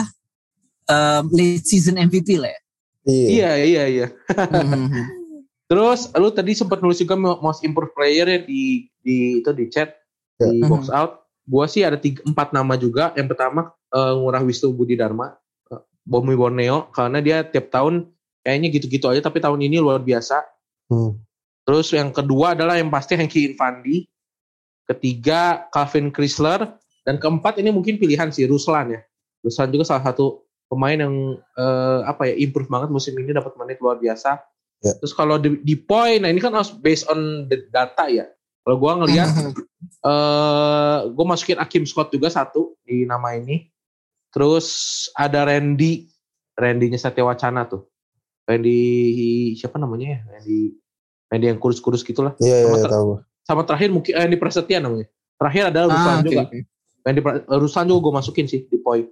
Um, late season MVP lah ya. Iya. Iya iya iya. Hmm, Terus lu tadi sempat nulis juga most improved player ya di di itu di chat di Ya. box out. Gua sih ada tiga, empat nama juga. Yang pertama eh, Ngurah Wisnu Budi Dharma, eh, Bomi Borneo karena dia tiap tahun kayaknya gitu-gitu aja tapi tahun ini luar biasa. Hmm. Terus yang kedua adalah yang pasti Hengki Infandi. Ketiga Calvin Chrysler dan keempat ini mungkin pilihan sih Ruslan ya. Ruslan juga salah satu pemain yang eh, apa ya improve banget musim ini dapat menit luar biasa. Ya. Terus kalau di, di point, nah ini kan harus based on the data ya. Kalau gua ngelihat eh gue masukin Akim Scott juga satu di nama ini. Terus ada Randy, Randy-nya Satya Wacana tuh. Randy siapa namanya ya? Randy Randy yang kurus-kurus gitulah. Iya iya Sama iya, ter- tahu. Sama terakhir mungkin eh, Randy Prasetya namanya. Terakhir adalah Ruslan Ah, oke, juga. Yang di Ruslan juga gue masukin sih di poin.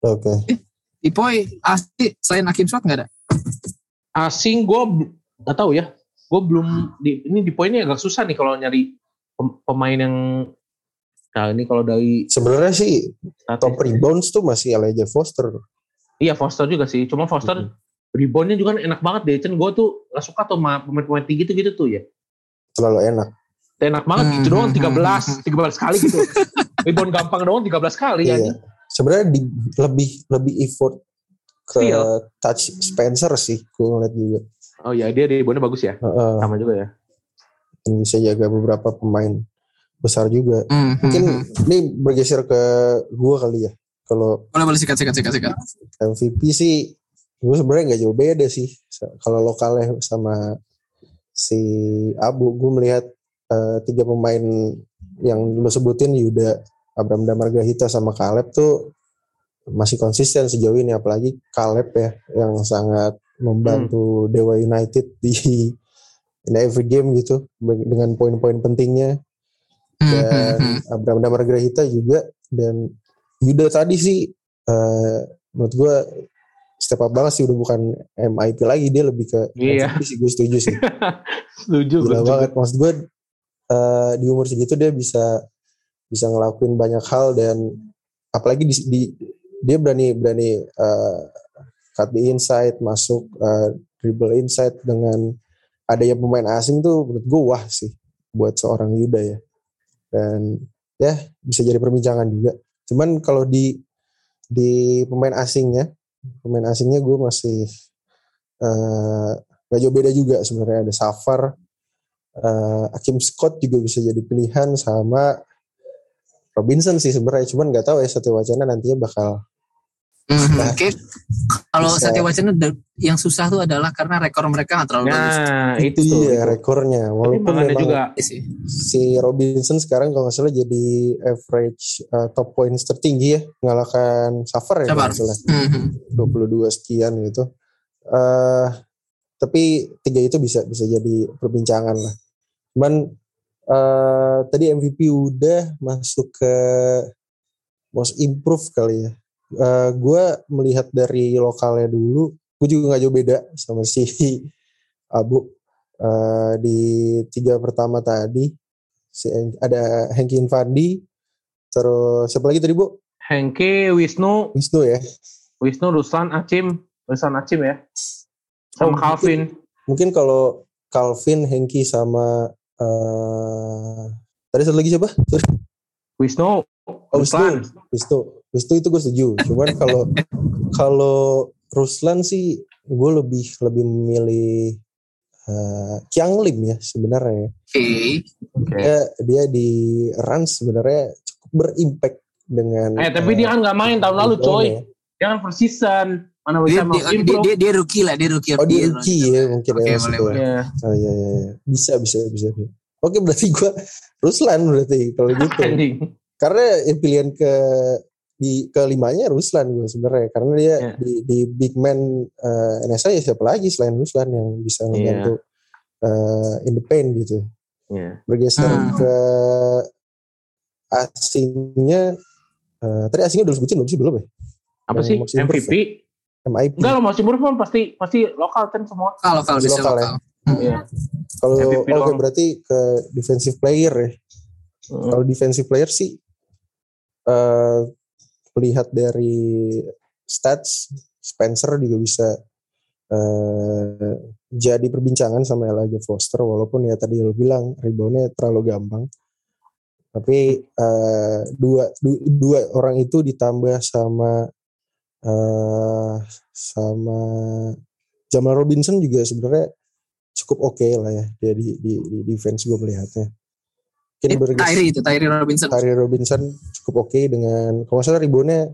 Oke. Ipoy asli selain Hakim Swat nggak ada. Asing gue nggak tahu ya. Gue belum di ini di poinnya agak susah nih kalau nyari pem- pemain yang nah ini kalau dari Sebenarnya sih statis- top rebounds tuh masih Elijah Foster. Iya Foster juga sih. Cuma Foster Mhm. reboundnya juga kan enak banget deh. Cen gue tuh gak suka tuh sama pemain-pemain tinggi tuh gitu tuh ya. Terlalu enak. Enak banget gitu Hmm, doang hmm, 13, hmm, 13 kali gitu. Rebound gampang doang 13 kali ya. Iya. Sebenarnya di, lebih lebih effort ke Steal. touch Spencer sih, gue ngeliat juga. Oh iya dia reboundnya bagus ya. Heeh. Sama juga ya. dan bisa jaga beberapa pemain besar juga. Hmm, Mungkin hmm, ini bergeser ke gue kali ya. Kalau boleh boleh sikat sikat sikat sikat. MVP sih, gue sebenarnya nggak jauh beda sih. Kalau lokalnya sama si Abu, gue melihat eh, tiga pemain yang lo sebutin Yuda, Abraham Damargahita sama Caleb tuh masih konsisten sejauh ini. Apalagi Caleb ya, yang sangat membantu Dewa United di in every game gitu dengan poin-poin pentingnya Hmm, hmm, dan hmm. Abraham Damargrahita juga dan Yuda tadi sih eh, menurut gue step up banget sih udah bukan MIP lagi dia lebih ke Iya. MVP sih gue setuju sih Setuju gila gue banget maksud gue eh, di umur segitu dia bisa bisa ngelakuin banyak hal dan apalagi di, di- dia berani berani eh, cut the inside masuk eh, dribble inside dengan adanya pemain asing tuh menurut gue wah sih buat seorang Yuda ya. Dan ya bisa jadi perbincangan juga. Cuman kalau di di pemain asingnya pemain asingnya gue masih eh, gak jauh beda juga sebenarnya. Ada Safar eh Hakim Scott juga bisa jadi pilihan sama Robinson sih sebenarnya cuman nggak tahu ya Satya Wacana nantinya bakal Hmm, hmm. Nah, Oke. Kalau bisa. Satya Wacana yang susah tuh adalah karena rekor mereka nggak terlalu bagus. Nah itu itu itu. rekornya walaupun memang juga Iya sih. si Robinson sekarang kalau nggak salah jadi average uh, top points tertinggi ya mengalahkan Safar ya kalau nggak salah Hmm, hmm. 22 sekian gitu eh tapi tiga itu bisa bisa jadi perbincangan lah cuman eh tadi MVP udah masuk ke most improve kali ya. Eh gue melihat dari lokalnya dulu gue juga nggak jauh beda sama si Abu. Eh di tiga pertama tadi si ada Henky Infandi terus siapa lagi tadi bu? Hengke, Wisnu, Wisnu ya. Wisnu, Ruslan, Acim, Ruslan Acim ya. Oh, Sama Calvin. mungkin kalau Calvin, Henky sama eh tadi satu lagi siapa? Wisnu, Oh, Ruslan. Wisnu. Wisnu itu gue setuju. Cuman kalau kalau Ruslan sih gue lebih lebih memilih eh Kiang Lim ya sebenarnya. Oke. Oke. Dia dia di Rans sebenarnya cukup berimpact dengan Eh tapi dia kan nggak main tahun lalu coy. reboundnya. Dia kan per season. Mana Dia, bisa dia, mau dia, dia, dia rookie lah, dia rookie. Oh dia rookie ya mungkin Oke, ya. boleh, boleh. Iya. Oh iya, iya, iya. Bisa, bisa, bisa. bisa. Oke berarti gue Ruslan berarti kalau gitu. Karena yang pilihan ke di kelimanya Ruslan gue sebenarnya karena dia Iya. di, di big man eh, NSA ya siapa lagi selain Ruslan yang bisa membantu eh, in the paint gitu. Iya. Bergeser Hmm. ke asingnya eh, tadi asingnya udah sebutin belum sih belum ya? Apa Yang sih MVP? MIP. Enggak lo masih kan pasti pasti lokal kan semua. Lokal, lokal, bisa lokal lokal. ya? Hmm. Iya. Kalau oke doang. berarti ke defensive player ya. Mm. Kalau defensive player sih eh melihat dari stats Spencer juga bisa eh jadi perbincangan sama Elijah Foster walaupun ya tadi lo bilang reboundnya terlalu gampang. Tapi eh dua du- dua orang itu ditambah sama eh sama Jamal Robinson juga sebenarnya cukup oke lah ya dia di, di, di defense gue melihatnya. Mungkin Eh, Tyree itu, Tyree Robinson. Tyree Robinson cukup oke dengan kalau nggak salah reboundnya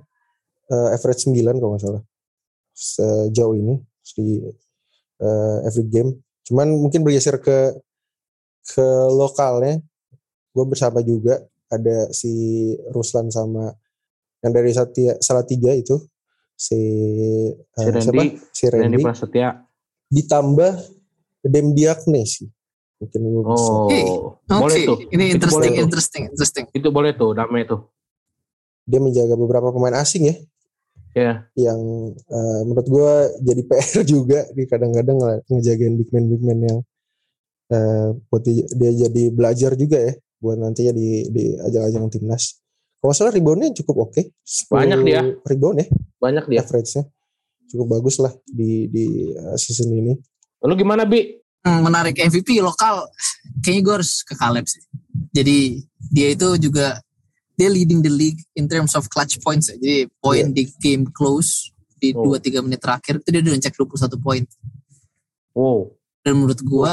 eh, average 9 kalau nggak salah sejauh ini di eh, every game. Cuman mungkin bergeser ke ke lokalnya, gue bersama juga ada si Ruslan sama yang dari Satya, salah tiga itu si, Si Randy, siapa? Si Randy Randy Prasetya. ditambah Dem Diakne sih. Mungkin gue bisa. Oh, boleh tuh. ini Itu interesting, boleh tuh. interesting, interesting. Itu boleh tuh, damai tuh. Dia menjaga beberapa pemain asing ya. Ya. Yang eh, menurut gue jadi PR juga di kadang-kadang nge- ngejagain big man big man yang eh, buat dia, dia jadi belajar juga ya buat nantinya di di ajang-ajang timnas. Kalau salah reboundnya cukup oke. 10 Banyak dia. Rebound ya, Banyak dia. average-nya cukup bagus lah di di eh, season ini. Lalu gimana, Bi? Hmm, menarik MVP lokal, kayaknya gue harus ke Caleb sih. Jadi dia itu juga dia leading the league in terms of clutch points. ya. Jadi poin Iya. di game close di Oh. 2-3 menit terakhir itu dia udah ngecek 21 poin. Wow. Dan menurut gue,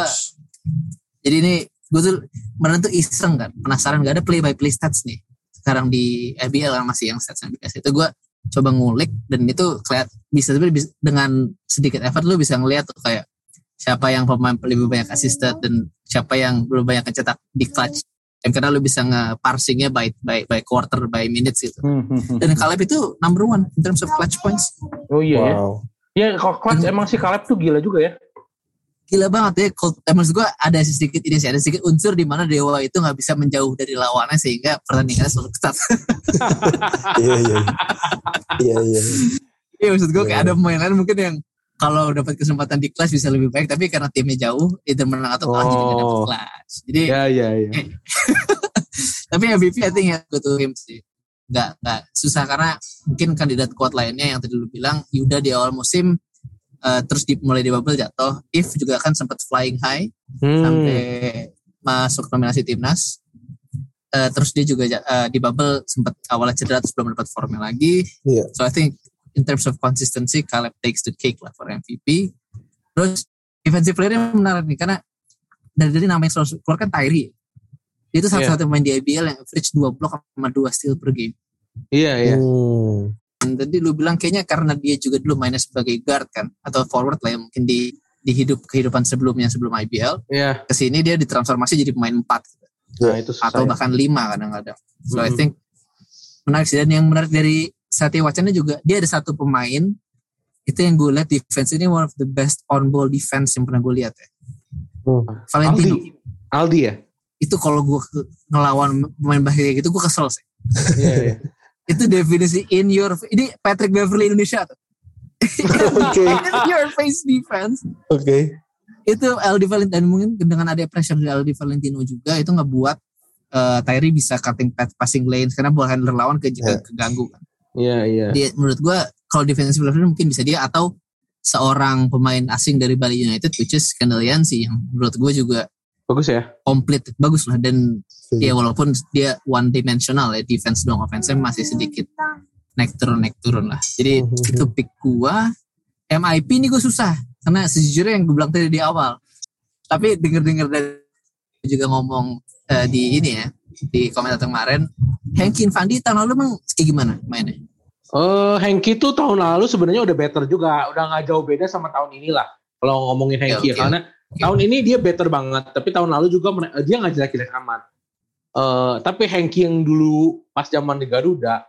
jadi ini gue tuh kemarin tuh iseng kan, penasaran gak ada play by play stats nih. Sekarang di IBL kan masih yang stats yang biasa itu gue coba ngulik dan itu keliat bisa tapi dengan sedikit effort lu bisa ngeliat tuh kayak siapa yang pemain lebih banyak assisted dan siapa yang lebih banyak mencetak di clutch dan karena lu bisa nge-parsingnya by, by, by quarter by minutes gitu dan Caleb itu number one in terms of clutch points Oh iya ya. Wow. Ya kalau clutch emang si Caleb tuh gila juga ya. Gila banget ya kalau eh, maksud gue ada sedikit ini sih ada sedikit unsur di mana Dewa itu nggak bisa menjauh dari lawannya sehingga pertandingannya selalu ketat Iya iya. Iya iya. Iya maksud gue kayak Iya. ada pemain lain mungkin yang kalau dapat kesempatan di kelas bisa lebih baik tapi karena timnya jauh itu menang atau kalah jadi nggak dapat Oh. kelas jadi Ya ya ya. tapi MVP I think ya go to him sih nggak nggak susah karena mungkin kandidat kuat lainnya yang tadi lu bilang Yuda di awal musim eh, terus di, mulai di bubble jatuh If juga kan sempat flying high Hmm. sampai masuk nominasi timnas Eh, terus dia juga eh, di bubble sempat awalnya cedera terus belum dapat formnya lagi Iya. so I think in terms of consistency Caleb takes the cake lah for MVP terus defensive player yang menarik nih karena dari dari nama yang selalu keluar kan Tyree dia itu satu-satu pemain di IBL yang average 2 blok sama 2 steal per game Iya iya. Hmm. Dan tadi lu bilang kayaknya karena dia juga dulu mainnya sebagai guard kan atau forward lah yang mungkin di di hidup kehidupan sebelumnya sebelum IBL Iya. ke sini dia ditransformasi jadi pemain 4 Nah itu susah atau ya. bahkan lima kadang-kadang. So I Mhm. think menarik sih dan yang menarik dari Satya Wacana juga dia ada satu pemain itu yang gue lihat defense ini one of the best on ball defense yang pernah gue lihat ya. Hmm. Valentino Aldi. Aldi ya. itu kalau gue ngelawan pemain basket kayak gitu gue kesel sih. Iya iya. Itu definisi in your ini Patrick Beverly Indonesia tuh. Oke. in your face defense Oke. itu Aldi Valentino dan mungkin dengan ada pressure dari Aldi Valentino juga itu ngebuat eh Tyree bisa cutting path passing lanes karena ball handler lawan ke, Ya. keganggu kan. Iya iya. dia menurut gua kalau defensive player mungkin bisa dia atau seorang pemain asing dari Bali United which is Kendall Yancy yang menurut gue juga Bagus ya. komplit bagus lah dan Setuju. ya walaupun dia one dimensional ya defense doang offense masih sedikit naik turun naik turun lah jadi Mhm. itu pick gua MIP ini gue susah karena sejujurnya yang gue bilang tadi di awal tapi denger denger dari juga ngomong eh, di ini ya di komentar kemarin Henky Infandi tahun lalu emang kayak gimana mainnya Eh Hengki tuh tahun lalu sebenarnya udah better juga, udah nggak jauh beda sama tahun inilah. Kalau ngomongin Hengki Ya, oke. karena tahun ini dia better banget, tapi tahun lalu juga dia nggak jelek-jelek amat. Eh tapi Hengki yang dulu pas zaman di Garuda,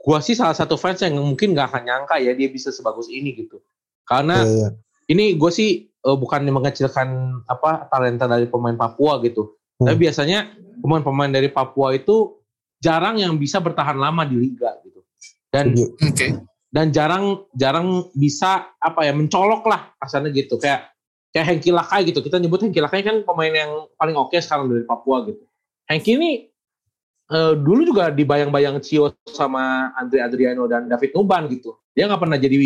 gua sih salah satu fans yang mungkin nggak akan nyangka ya dia bisa sebagus ini gitu. Karena Iya, iya. ini gue sih eh, bukan mengecilkan apa talenta dari pemain Papua gitu. Hmm. Tapi biasanya pemain-pemain dari Papua itu jarang yang bisa bertahan lama di liga gitu. Dan Setuju. oke dan jarang jarang bisa apa ya mencolok lah kasarnya gitu kayak kayak Hengki Lakai gitu. Kita nyebut Hengki Lakai kan pemain yang paling oke sekarang dari Papua gitu. Hengki ini eh, dulu juga dibayang-bayang Cio sama Andre Adriano dan David Nuban gitu. Dia nggak pernah jadi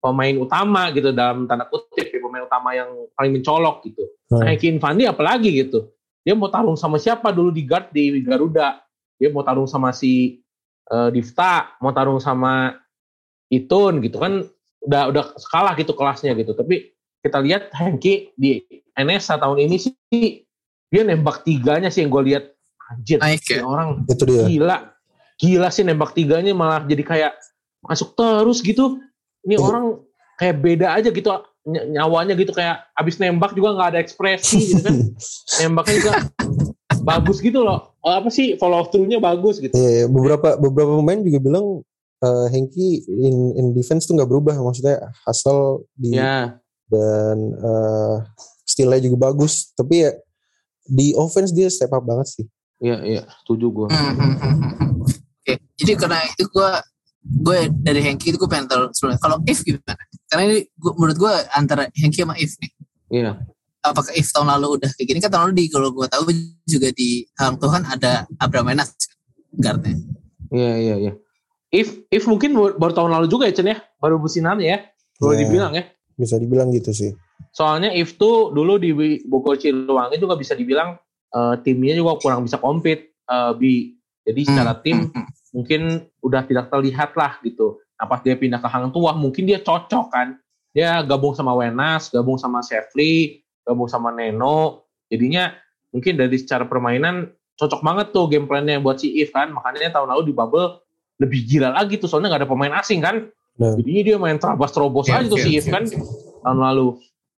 pemain utama gitu dalam tanda kutip ya, pemain utama yang paling mencolok gitu. Hmm. Hengki Infandi apalagi gitu. Dia mau tarung sama siapa dulu di guard di Garuda? Dia mau tarung sama si eh, Difta mau tarung sama Itun gitu kan. Udah udah kalah gitu kelasnya gitu. Tapi kita lihat Hengki di NSA tahun ini sih dia nembak tiganya sih yang gue lihat anjir Naik ya? orang Itu dia. gila gila sih nembak tiganya malah jadi kayak masuk terus gitu ini Iya. orang kayak beda aja gitu ny- nyawanya gitu kayak abis nembak juga nggak ada ekspresi gitu kan nembaknya juga bagus gitu loh oh, apa sih follow through-nya bagus gitu Iya, iya. beberapa beberapa pemain juga bilang eh, Hengki in in defense tuh nggak berubah maksudnya asal di ya dan eh, stylenya juga bagus tapi ya di offense dia step up banget sih. Iya iya, setuju gue. Hmm, hmm, hmm. Oke, jadi karena itu gue gue dari Hengki itu gue pengen tahu sebelumnya. Kalau If gimana? Karena ini gua, menurut gue antara Hengki sama If nih. Iya. Apakah If tahun lalu udah kayak gini? Kan tahun lalu di kalau gue tahu juga di Hang Tuhan ada Abraham Enas guardnya. Iya iya iya. If if mungkin baru tahun lalu juga ya Chen ya, baru bersinar ya. Boleh Iya. dibilang ya. Bisa dibilang gitu sih. Soalnya if tuh dulu di Bogor Ciluwangi juga bisa dibilang eh, timnya juga kurang bisa compete eh, bi. Jadi secara Hmm, tim hmm, hmm. mungkin udah tidak terlihat lah gitu. Nah pas dia pindah ke Hang Tuah mungkin dia cocok kan. Dia gabung sama Wenas, gabung sama Shefli, gabung sama Neno. Jadinya mungkin dari secara permainan cocok banget tuh game plan-nya buat si If kan. Makanya tahun lalu di bubble lebih gila lagi tuh soalnya gak ada pemain asing kan. Nah. Jadinya dia main terabas terobos Oke, aja tuh oke, si If oke, kan oke. tahun lalu.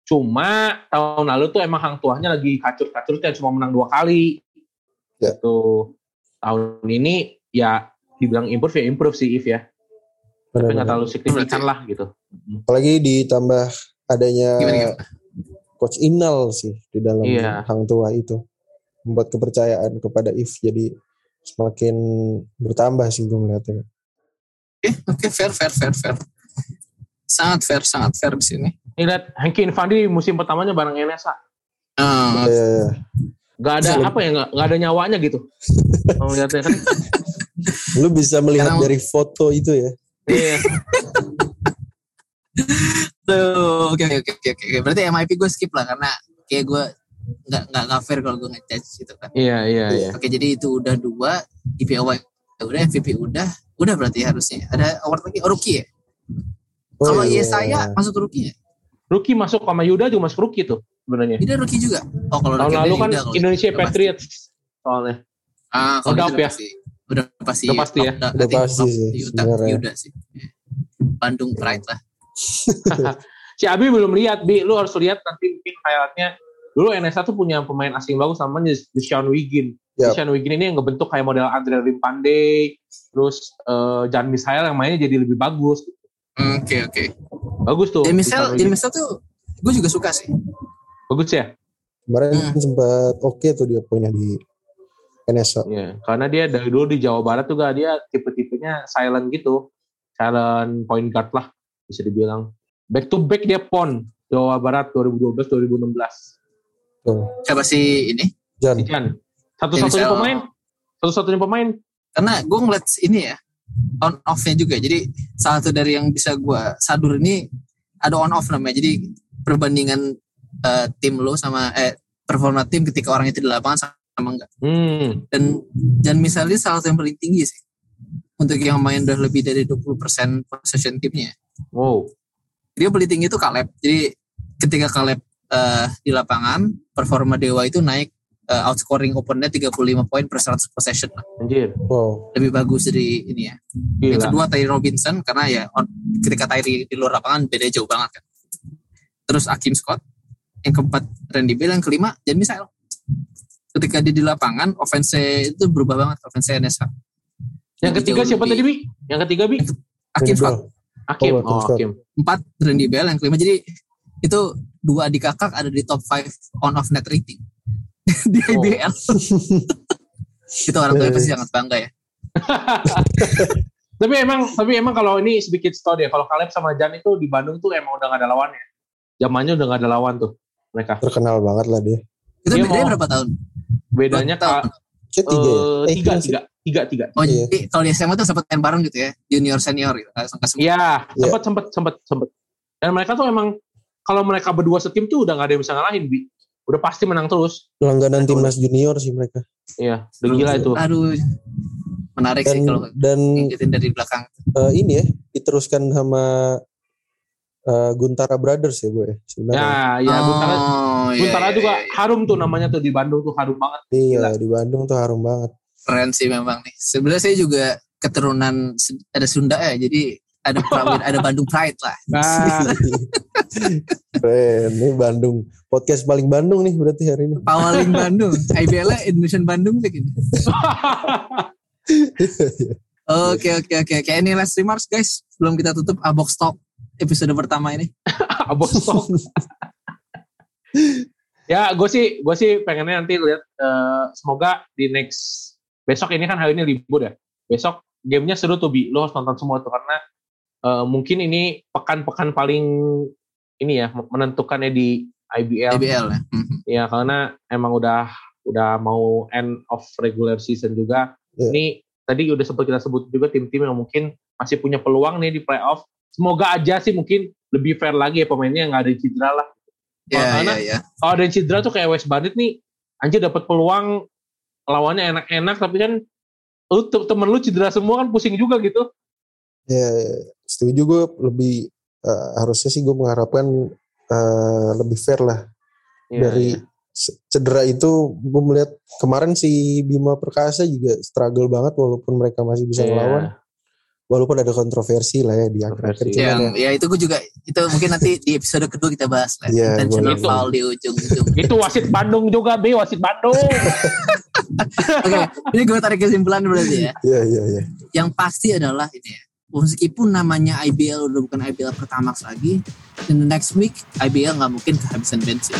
Cuma tahun lalu tuh emang Hang Tuahnya lagi kacur-kacurnya cuma menang dua kali. Ya. Gitu. Tahun ini ya dibilang improve ya improve sih If ya. Tapi nggak terlalu signifikan lah gitu. Apalagi ditambah adanya Gimana, gimana? coach Inal sih di dalam Iya. hang tua itu membuat kepercayaan kepada If jadi semakin bertambah sih gue melihatnya. Oke, oke, fair, fair, fair, fair. Sangat fair, sangat fair di sini. Ini lihat Hengki Infandi musim pertamanya bareng Enesa. Ah, Eh, Gak ada Bisa apa ya, gak, ada nyawanya gitu. Kalau lihatnya kan. lu bisa melihat Karena- dari foto itu ya. Iya. Tuh, oke, oke, oke, oke. Berarti MIP gue skip lah karena kayak gue nggak nggak nggak fair kalau gue ngejudge gitu kan. Iya, iya, iya. Oke, jadi itu udah dua, IP award ya udah, MVP udah, udah berarti harusnya. Ada award lagi, oh, rookie ya? Oh, Kalau iya. Yesaya masuk rookie ya? Rookie masuk sama Yuda juga masuk rookie tuh sebenarnya. Dia rookie juga. Oh, kalau Tahun lalu kan kalau Indonesia. Patriots soalnya. Ah, kalau Udah up ya? pasti. Udah pasti. Udah pasti ya? Udah, Udah pasti sih, Yuda. Yuda sih. Bandung Pride lah. Si Abi belum lihat, Bi. Lu harus lihat nanti mungkin highlightnya. Dulu NSA tuh punya pemain asing bagus namanya Deshaun Wiggin. Yap. Deshaun Wiggin ini yang ngebentuk kayak model Andre Rimpande, terus eh, Jan Misael yang mainnya jadi lebih bagus. Hmm, Oke, oke. Bagus tuh. Dan Deshaun misal, Wiggin. jadi misal tuh gue juga suka sih. Bagus ya? Kemarin Hmm. sempat oke tuh dia poinnya di NSA. Iya, karena dia dari dulu di Jawa Barat juga dia tipe-tipenya silent gitu. Silent point guard lah bisa dibilang. Back to back dia pon Jawa Barat 2012 2016. Tuh. Siapa sih ini? Jan. Si Jan. Satu-satunya pemain. Satu-satunya pemain. Karena gue ngeliat ini ya, on off-nya juga. Jadi salah satu dari yang bisa gue sadur ini ada on off namanya. Jadi perbandingan eh, tim lo sama eh performa tim ketika orang itu di lapangan sama enggak. Hmm. Dan dan misalnya salah satu yang paling tinggi sih. Untuk yang main udah lebih dari 20% possession timnya. Wow. Dia paling tinggi itu Caleb. Jadi ketika Caleb eh, di lapangan, performa Dewa itu naik eh, outscoring opponentnya 35 poin per 100 possession. Anjir. Wow. Lebih bagus dari ini ya. Yang Gila. kedua Tyree Robinson karena ya on- ketika Tyree di luar lapangan beda jauh banget kan. Terus Akim Scott. Yang keempat Randy Bell. Yang kelima Jan Misael. Ketika dia di lapangan offense itu berubah banget offense NSA. Yang ketiga siapa lebih- tadi, Bi? Yang ketiga, Bi? Akim Scott. bro. Hakim. Oh, Hakim Oh. Empat Randy Bell. Yang kelima jadi itu dua adik kakak ada di top 5 on off net rating di Oh. IBL. itu orang tuanya pasti sangat bangga ya. Tapi emang tapi emang kalau ini sedikit story ya. Kalau Caleb sama Jan itu di Bandung tuh emang udah gak ada lawannya. Zamannya udah gak ada lawan tuh mereka. Terkenal banget lah dia. Itu Dia bedanya mau- berapa tahun? Bedanya Tahun. ka, tiga ya? eh, Eh, tiga, tiga, tiga, tiga. Oh Iya. jadi kalau di SMA tuh sempat main bareng gitu ya, junior senior gitu. Sempat Iya, Iya. sempet, sempet, sempet, sempet. Dan mereka tuh emang kalau mereka berdua setim tuh udah gak ada yang bisa ngalahin, Bi. Udah pasti menang terus. Langganan timnas junior sih mereka. Iya, udah gila itu. Aduh, menarik sih Dan kalau dan ngikutin dari belakang. eh, ini ya diteruskan sama eh, Guntara Brothers ya gue ya sebenarnya. Ya, ya, Guntara, oh, iya, Guntara iya, juga iya. harum tuh namanya tuh di Bandung tuh harum banget. iya gila. di Bandung tuh harum banget. keren sih memang nih. Sebenarnya saya juga keturunan ada Sunda ya, jadi ada Prawira, ada Bandung Pride lah. Nah, Keren, ini Bandung podcast paling Bandung nih berarti hari ini. Pawaling Bandung, IBL Indonesian Bandung begini. Oke oke oke oke. Ini last remarks guys, sebelum kita tutup Abox Talk episode pertama ini. abos sok. Ya, gue sih gue sih pengennya nanti lihat eh, semoga di next besok ini kan hari ini libur ya. Besok gamenya seru tuh bi, lo harus nonton semua tuh karena eh, mungkin ini pekan-pekan paling ini ya menentukannya di IBL. IBL ya. Ya karena emang udah udah mau end of regular season juga. Iya. Ini tadi udah sempat kita sebut juga tim-tim yang mungkin masih punya peluang nih di playoff. Semoga aja sih mungkin lebih fair lagi ya pemainnya nggak ada yang cedera lah. Ya, Karena ya, ya. kalau ada yang cedera tuh kayak West Bandit nih, anjir dapat peluang lawannya enak-enak tapi kan lu te- temen lu cedera semua kan pusing juga gitu. Ya, setuju gue lebih eh, harusnya sih gue mengharapkan eh, lebih fair lah Ya, dari ya. c- cedera itu gue melihat kemarin si Bima Perkasa juga struggle banget walaupun mereka masih bisa Iya. ngelawan walaupun ada kontroversi lah ya di akhir-akhir Yang, ya, ya itu gue juga itu mungkin nanti di episode kedua kita bahas lah. Iya, Intentional boleh. foul di ujung-ujung. Itu wasit Bandung juga, B, wasit Bandung. Oke, ini gue tarik kesimpulan berarti ya. ya ya ya Yang pasti adalah ini ya. Meskipun namanya IBL udah bukan IBL pertama lagi, in the next week IBL nggak mungkin kehabisan bensin.